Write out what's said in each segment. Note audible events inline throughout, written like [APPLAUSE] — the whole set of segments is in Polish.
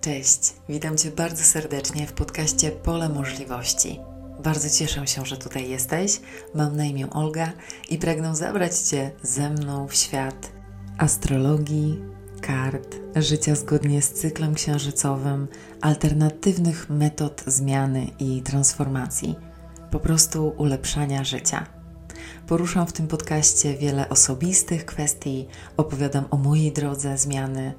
Cześć, witam Cię bardzo serdecznie w podcaście Pole Możliwości. Bardzo cieszę się, że tutaj jesteś. Mam na imię Olga i pragnę zabrać Cię ze mną w świat astrologii, kart, życia zgodnie z cyklem księżycowym, alternatywnych metod zmiany i transformacji, po prostu ulepszania życia. Poruszam w tym podcaście wiele osobistych kwestii, opowiadam o mojej drodze zmiany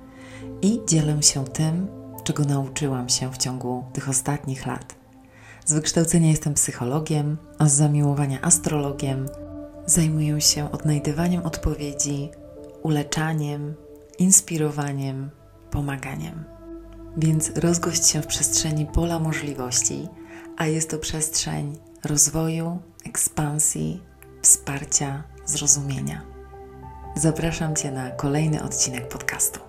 i dzielę się tym, czego nauczyłam się w ciągu tych ostatnich lat. Z wykształcenia jestem psychologiem, a z zamiłowania astrologiem. Zajmuję się odnajdywaniem odpowiedzi, uleczaniem, inspirowaniem, pomaganiem. Więc rozgość się w przestrzeni pola możliwości, a jest to przestrzeń rozwoju, ekspansji, wsparcia, zrozumienia. Zapraszam Cię na kolejny odcinek podcastu.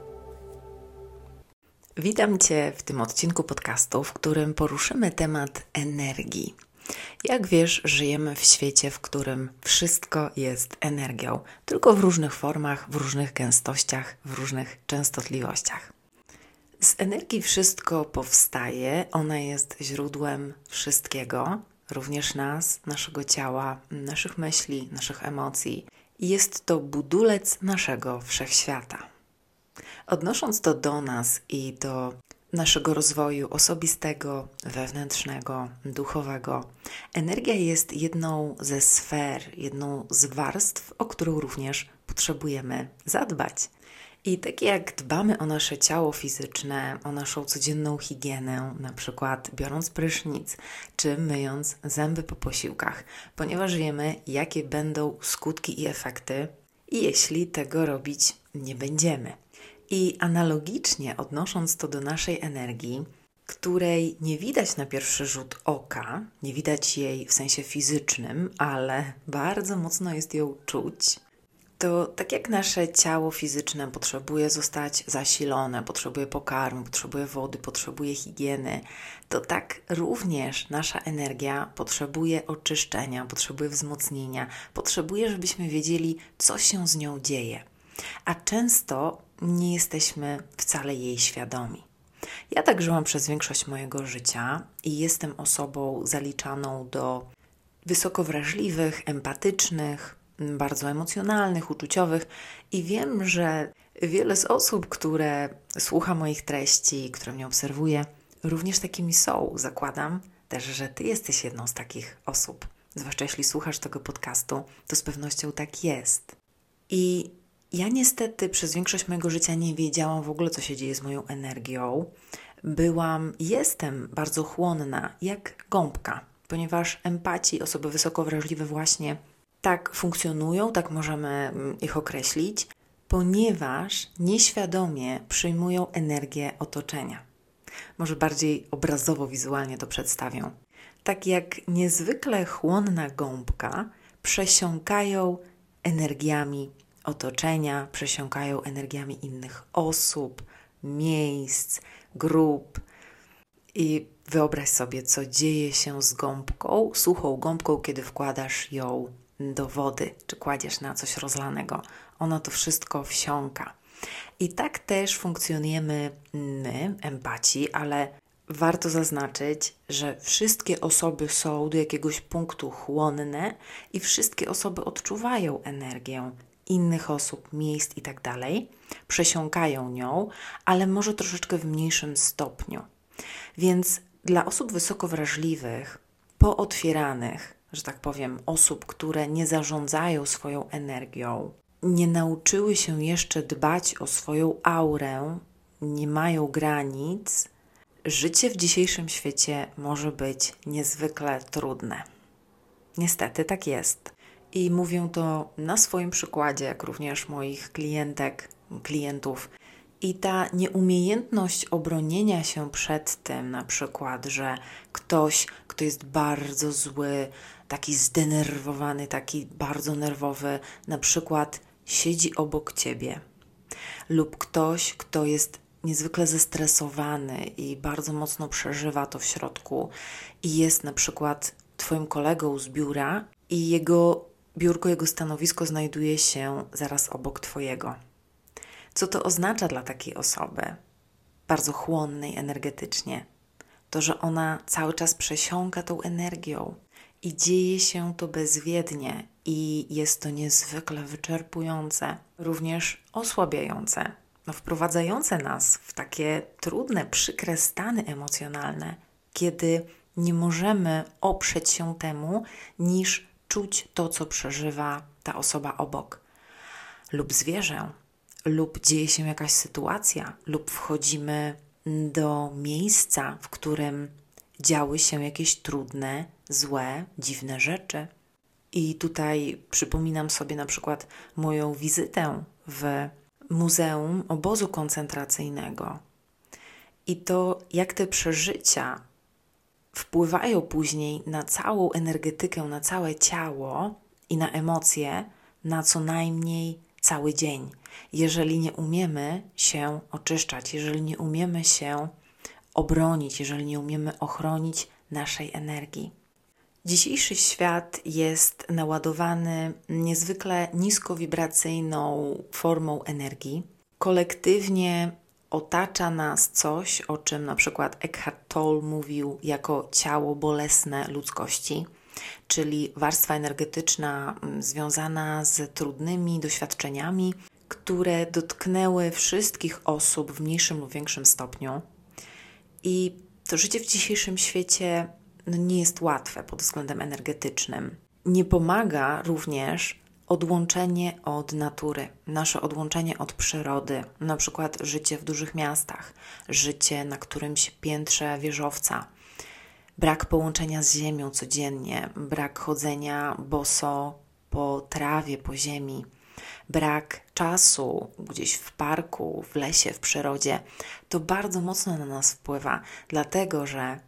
Witam Cię w tym odcinku podcastu, w którym poruszymy temat energii. Jak wiesz, żyjemy w świecie, w którym wszystko jest energią, tylko w różnych formach, w różnych gęstościach, w różnych częstotliwościach. Z energii wszystko powstaje, ona jest źródłem wszystkiego, również nas, naszego ciała, naszych myśli, naszych emocji. Jest to budulec naszego wszechświata. Odnosząc to do nas i do naszego rozwoju osobistego, wewnętrznego, duchowego, energia jest jedną ze sfer, jedną z warstw, o którą również potrzebujemy zadbać. I tak jak dbamy o nasze ciało fizyczne, o naszą codzienną higienę, na przykład biorąc prysznic czy myjąc zęby po posiłkach, ponieważ wiemy, jakie będą skutki i efekty, jeśli tego robić nie będziemy. I analogicznie odnosząc to do naszej energii, której nie widać na pierwszy rzut oka, nie widać jej w sensie fizycznym, ale bardzo mocno jest ją czuć, to tak jak nasze ciało fizyczne potrzebuje zostać zasilone, potrzebuje pokarmu, potrzebuje wody, potrzebuje higieny, to tak również nasza energia potrzebuje oczyszczenia, potrzebuje wzmocnienia, potrzebuje, żebyśmy wiedzieli, co się z nią dzieje. A często nie jesteśmy wcale jej świadomi. Ja tak żyłam przez większość mojego życia i jestem osobą zaliczaną do wysoko wrażliwych, empatycznych, bardzo emocjonalnych, uczuciowych i wiem, że wiele z osób, które słucha moich treści, które mnie obserwuje, również takimi są. Zakładam też, że Ty jesteś jedną z takich osób. Zwłaszcza jeśli słuchasz tego podcastu, to z pewnością tak jest. I ja niestety przez większość mojego życia nie wiedziałam w ogóle, co się dzieje z moją energią. Byłam, jestem bardzo chłonna, jak gąbka, ponieważ empaci, osoby wysoko wrażliwe właśnie tak funkcjonują, tak możemy mm, ich określić, ponieważ nieświadomie przyjmują energię otoczenia. Może bardziej obrazowo, wizualnie to przedstawią. Tak jak niezwykle chłonna gąbka przesiąkają energiami otoczenia, przesiąkają energiami innych osób, miejsc, grup. I wyobraź sobie, co dzieje się z gąbką, suchą gąbką, kiedy wkładasz ją do wody, czy kładziesz na coś rozlanego. Ono to wszystko wsiąka. I tak też funkcjonujemy my, empaci, ale warto zaznaczyć, że wszystkie osoby są do jakiegoś punktu chłonne i wszystkie osoby odczuwają energię innych osób, miejsc i tak przesiąkają nią, ale może troszeczkę w mniejszym stopniu. Więc dla osób wysoko wrażliwych, pootwieranych, że tak powiem, osób, które nie zarządzają swoją energią, nie nauczyły się jeszcze dbać o swoją aurę, nie mają granic, życie w dzisiejszym świecie może być niezwykle trudne. Niestety tak jest. I mówię to na swoim przykładzie, jak również moich klientek, klientów. I ta nieumiejętność obronienia się przed tym, na przykład, że ktoś, kto jest bardzo zły, taki zdenerwowany, taki bardzo nerwowy, na przykład siedzi obok ciebie, lub ktoś, kto jest niezwykle zestresowany i bardzo mocno przeżywa to w środku, i jest na przykład Twoim kolegą z biura, i jego biurko, jego stanowisko znajduje się zaraz obok Twojego. Co to oznacza dla takiej osoby? bardzo chłonnej energetycznie. To, że ona cały czas przesiąka tą energią i dzieje się to bezwiednie i jest to niezwykle wyczerpujące, również osłabiające, no, wprowadzające nas w takie trudne, przykre stany emocjonalne, kiedy nie możemy oprzeć się temu, niż czuć to, co przeżywa ta osoba obok, lub zwierzę, lub dzieje się jakaś sytuacja, lub wchodzimy do miejsca, w którym działy się jakieś trudne, złe, dziwne rzeczy. I tutaj przypominam sobie na przykład moją wizytę w Muzeum Obozu Koncentracyjnego i to, jak te przeżycia wpływają później na całą energetykę, na całe ciało i na emocje na co najmniej cały dzień. Jeżeli nie umiemy się oczyszczać, jeżeli nie umiemy się obronić, jeżeli nie umiemy ochronić naszej energii. Dzisiejszy świat jest naładowany niezwykle niskowibracyjną formą energii. Kolektywnie otacza nas coś, o czym na przykład Eckhart Tolle mówił jako ciało bolesne ludzkości, czyli warstwa energetyczna mm, związana z trudnymi doświadczeniami, które dotknęły wszystkich osób w mniejszym lub większym stopniu. I to życie w dzisiejszym świecie no, nie jest łatwe pod względem energetycznym. Nie pomaga również odłączenie od natury, nasze odłączenie od przyrody, na przykład życie w dużych miastach, życie na którymś piętrze wieżowca, brak połączenia z ziemią codziennie, brak chodzenia boso po trawie, po ziemi, brak czasu gdzieś w parku, w lesie, w przyrodzie, to bardzo mocno na nas wpływa, dlatego że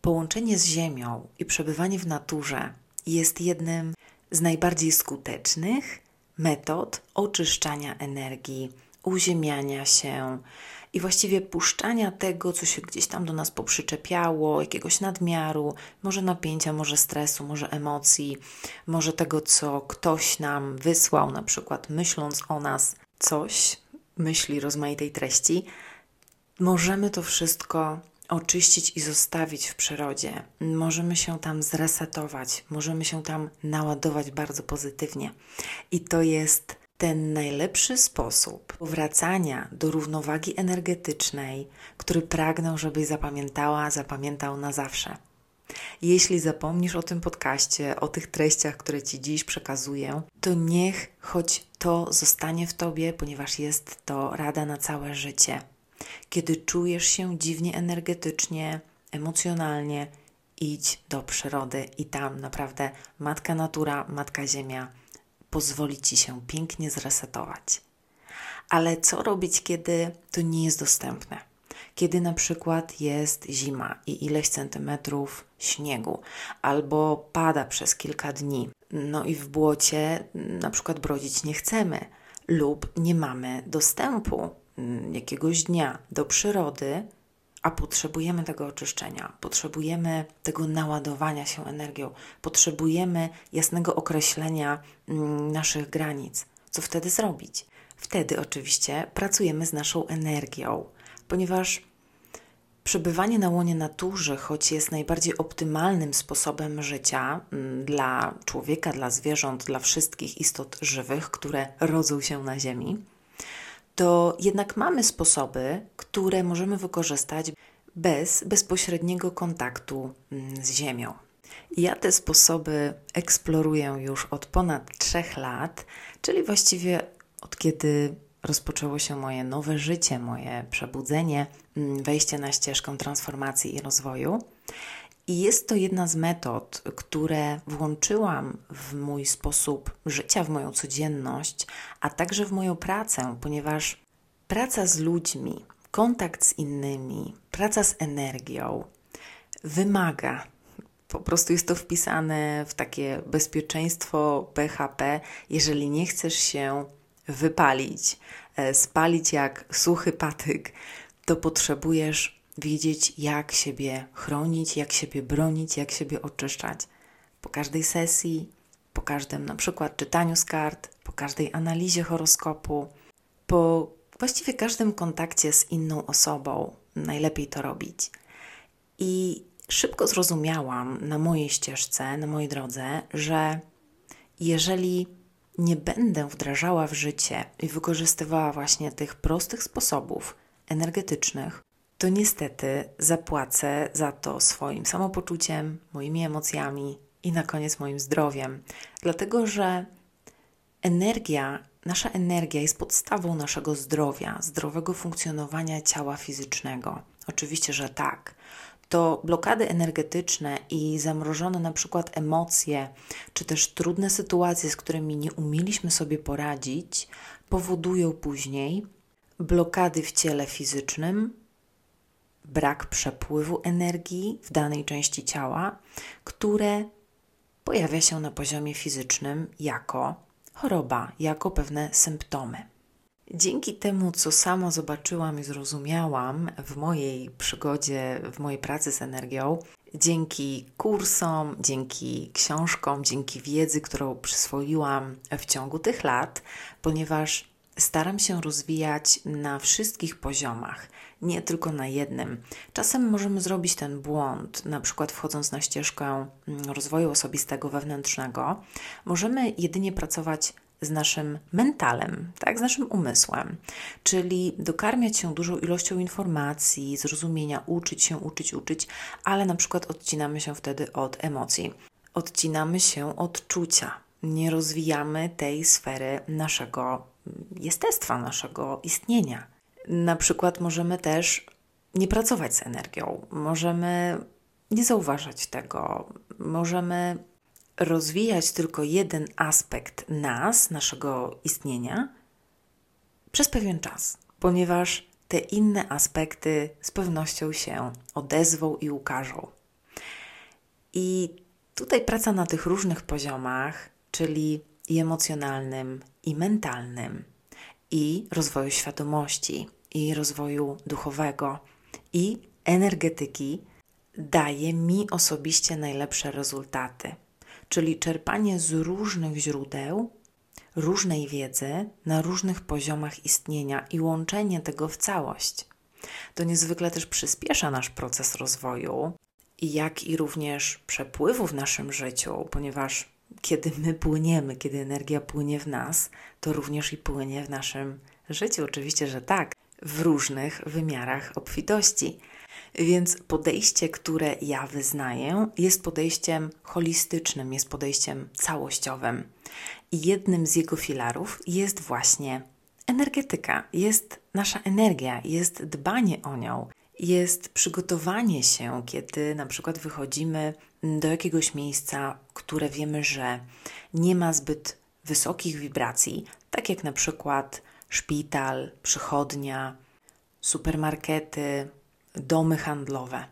połączenie z ziemią i przebywanie w naturze jest jednym z najbardziej skutecznych metod oczyszczania energii, uziemiania się i właściwie puszczania tego, co się gdzieś tam do nas poprzyczepiało, jakiegoś nadmiaru, może napięcia, może stresu, może emocji, może tego, co ktoś nam wysłał, na przykład myśląc o nas coś, myśli rozmaitej treści. Możemy to wszystko oczyścić i zostawić w przyrodzie. Możemy się tam zresetować, możemy się tam naładować bardzo pozytywnie. I to jest ten najlepszy sposób powracania do równowagi energetycznej, który pragnę, żebyś zapamiętała, zapamiętał na zawsze. Jeśli zapomnisz o tym podcaście, o tych treściach, które Ci dziś przekazuję, to niech choć to zostanie w Tobie, ponieważ jest to rada na całe życie. Kiedy czujesz się dziwnie energetycznie, emocjonalnie, idź do przyrody i tam naprawdę Matka Natura, Matka Ziemia pozwoli ci się pięknie zresetować. Ale co robić, kiedy to nie jest dostępne? Kiedy na przykład jest zima i ileś centymetrów śniegu, albo pada przez kilka dni, no i w błocie na przykład brodzić nie chcemy, lub nie mamy dostępu jakiegoś dnia do przyrody, a potrzebujemy tego oczyszczenia, potrzebujemy tego naładowania się energią, potrzebujemy jasnego określenia mm, naszych granic. Co wtedy zrobić? Wtedy oczywiście pracujemy z naszą energią, ponieważ przebywanie na łonie natury, choć jest najbardziej optymalnym sposobem życia mm, dla człowieka, dla zwierząt, dla wszystkich istot żywych, które rodzą się na Ziemi, to jednak mamy sposoby, które możemy wykorzystać bez bezpośredniego kontaktu mm, z Ziemią. Ja te sposoby eksploruję już od ponad trzech lat, czyli właściwie od kiedy rozpoczęło się moje nowe życie, moje przebudzenie, mm, wejście na ścieżkę transformacji i rozwoju. I jest to jedna z metod, które włączyłam w mój sposób życia, w moją codzienność, a także w moją pracę, ponieważ praca z ludźmi, kontakt z innymi, praca z energią wymaga. Po prostu jest to wpisane w takie bezpieczeństwo PHP, jeżeli nie chcesz się wypalić, e, spalić jak suchy patyk, to potrzebujesz wiedzieć, jak siebie chronić, jak siebie bronić, jak siebie oczyszczać. Po każdej sesji, po każdym na przykład czytaniu z kart, po każdej analizie horoskopu, po właściwie każdym kontakcie z inną osobą najlepiej to robić. I szybko zrozumiałam na mojej ścieżce, na mojej drodze, że jeżeli nie będę wdrażała w życie i wykorzystywała właśnie tych prostych sposobów energetycznych, to niestety zapłacę za to swoim samopoczuciem, moimi emocjami i na koniec moim zdrowiem. Dlatego, że energia, nasza energia jest podstawą naszego zdrowia, zdrowego funkcjonowania ciała fizycznego. Oczywiście, że tak to blokady energetyczne i zamrożone na przykład emocje, czy też trudne sytuacje, z którymi nie umieliśmy sobie poradzić, powodują później blokady w ciele fizycznym, brak przepływu energii w danej części ciała, które pojawia się na poziomie fizycznym jako choroba, jako pewne symptomy. Dzięki temu, co sama zobaczyłam i zrozumiałam w mojej przygodzie, w mojej pracy z energią, dzięki kursom, dzięki książkom, dzięki wiedzy, którą przyswoiłam w ciągu tych lat, ponieważ staram się rozwijać na wszystkich poziomach, nie tylko na jednym. Czasem możemy zrobić ten błąd, na przykład wchodząc na ścieżkę mm, rozwoju osobistego wewnętrznego, możemy jedynie pracować z naszym mentalem, tak, z naszym umysłem, czyli dokarmiać się dużą ilością informacji, zrozumienia, uczyć się, uczyć, uczyć, ale na przykład odcinamy się wtedy od emocji, odcinamy się od czucia, nie rozwijamy tej sfery naszego jestestwa, naszego istnienia. Na przykład możemy też nie pracować z energią, możemy nie zauważać tego, możemy rozwijać tylko jeden aspekt nas, naszego istnienia, przez pewien czas, ponieważ te inne aspekty z pewnością się odezwą i ukażą. I tutaj praca na tych różnych poziomach, czyli i emocjonalnym, i mentalnym, i rozwoju świadomości, i rozwoju duchowego, i energetyki, daje mi osobiście najlepsze rezultaty czyli czerpanie z różnych źródeł, różnej wiedzy na różnych poziomach istnienia i łączenie tego w całość. To niezwykle też przyspiesza nasz proces rozwoju, jak i również przepływu w naszym życiu, ponieważ kiedy my płyniemy, kiedy energia płynie w nas, to również i płynie w naszym życiu. Oczywiście, że tak, w różnych wymiarach obfitości. Więc podejście, które ja wyznaję, jest podejściem holistycznym, jest podejściem całościowym. I jednym z jego filarów jest właśnie energetyka, jest nasza energia, jest dbanie o nią, jest przygotowanie się, kiedy na przykład wychodzimy do jakiegoś miejsca, które wiemy, że nie ma zbyt wysokich wibracji, tak jak na przykład szpital, przychodnia, supermarkety, domy handlowe.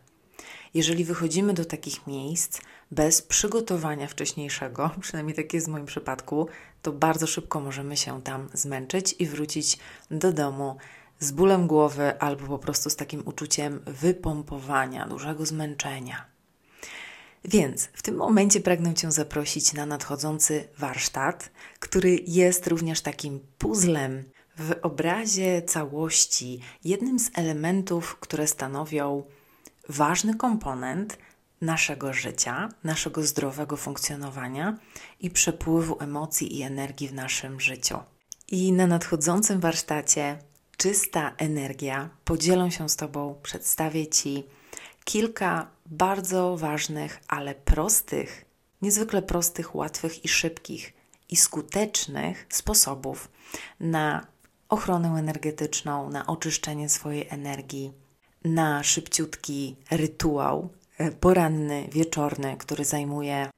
Jeżeli wychodzimy do takich miejsc bez przygotowania wcześniejszego, [LAUGHS] przynajmniej tak jest w moim przypadku, to bardzo szybko możemy się tam zmęczyć i wrócić do domu z bólem głowy albo po prostu z takim uczuciem wypompowania, dużego zmęczenia. Więc w tym momencie pragnę Cię zaprosić na nadchodzący warsztat, który jest również takim puzzlem w obrazie całości jednym z elementów, które stanowią ważny komponent naszego życia, naszego zdrowego funkcjonowania i przepływu emocji i energii w naszym życiu. I na nadchodzącym warsztacie Czysta Energia podzielę się z Tobą, przedstawię Ci kilka bardzo ważnych, ale prostych, niezwykle prostych, łatwych i szybkich i skutecznych sposobów na ochronę energetyczną, na oczyszczenie swojej energii, na szybciutki rytuał e, poranny, wieczorny, który zajmuje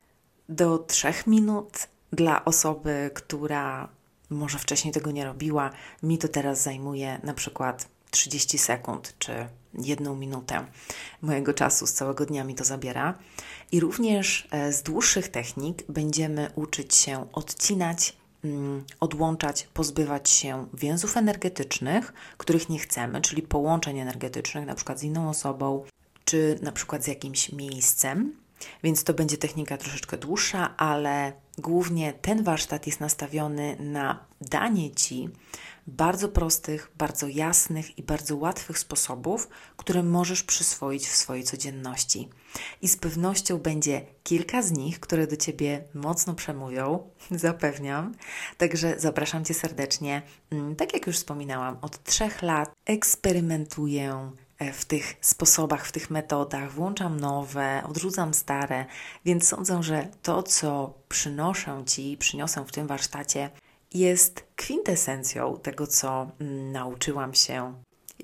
do 3 minut dla osoby, która może wcześniej tego nie robiła. Mi to teraz zajmuje na przykład 30 sekund czy jedną minutę mojego czasu z całego dnia mi to zabiera. I również e, z dłuższych technik będziemy uczyć się odcinać Mm, odłączać, pozbywać się więzów energetycznych, których nie chcemy, czyli połączeń energetycznych, na przykład z inną osobą, czy na przykład z jakimś miejscem. Więc to będzie technika troszeczkę dłuższa, ale głównie ten warsztat jest nastawiony na danie Ci bardzo prostych, bardzo jasnych i bardzo łatwych sposobów, które możesz przyswoić w swojej codzienności. I z pewnością będzie kilka z nich, które do Ciebie mocno przemówią, [LAUGHS] zapewniam. Także zapraszam Cię serdecznie. Mm, tak jak już wspominałam, od trzech lat eksperymentuję w tych sposobach, w tych metodach, włączam nowe, odrzucam stare, więc sądzę, że to, co przynoszę Ci, przyniosę w tym warsztacie, jest kwintesencją tego, co mm, nauczyłam się,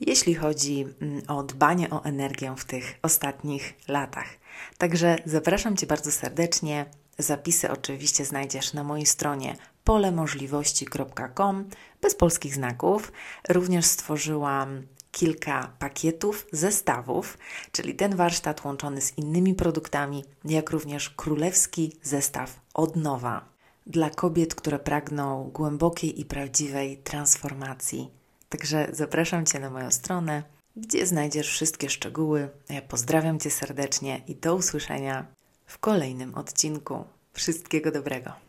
jeśli chodzi mm, o dbanie o energię w tych ostatnich latach. Także zapraszam Cię bardzo serdecznie. Zapisy oczywiście znajdziesz na mojej stronie polemożliwości.com bez polskich znaków. Również stworzyłam kilka pakietów, zestawów, czyli ten warsztat łączony z innymi produktami, jak również królewski zestaw od nowa dla kobiet, które pragną głębokiej i prawdziwej transformacji. Także zapraszam Cię na moją stronę, gdzie znajdziesz wszystkie szczegóły. Ja pozdrawiam Cię serdecznie i do usłyszenia w kolejnym odcinku. Wszystkiego dobrego.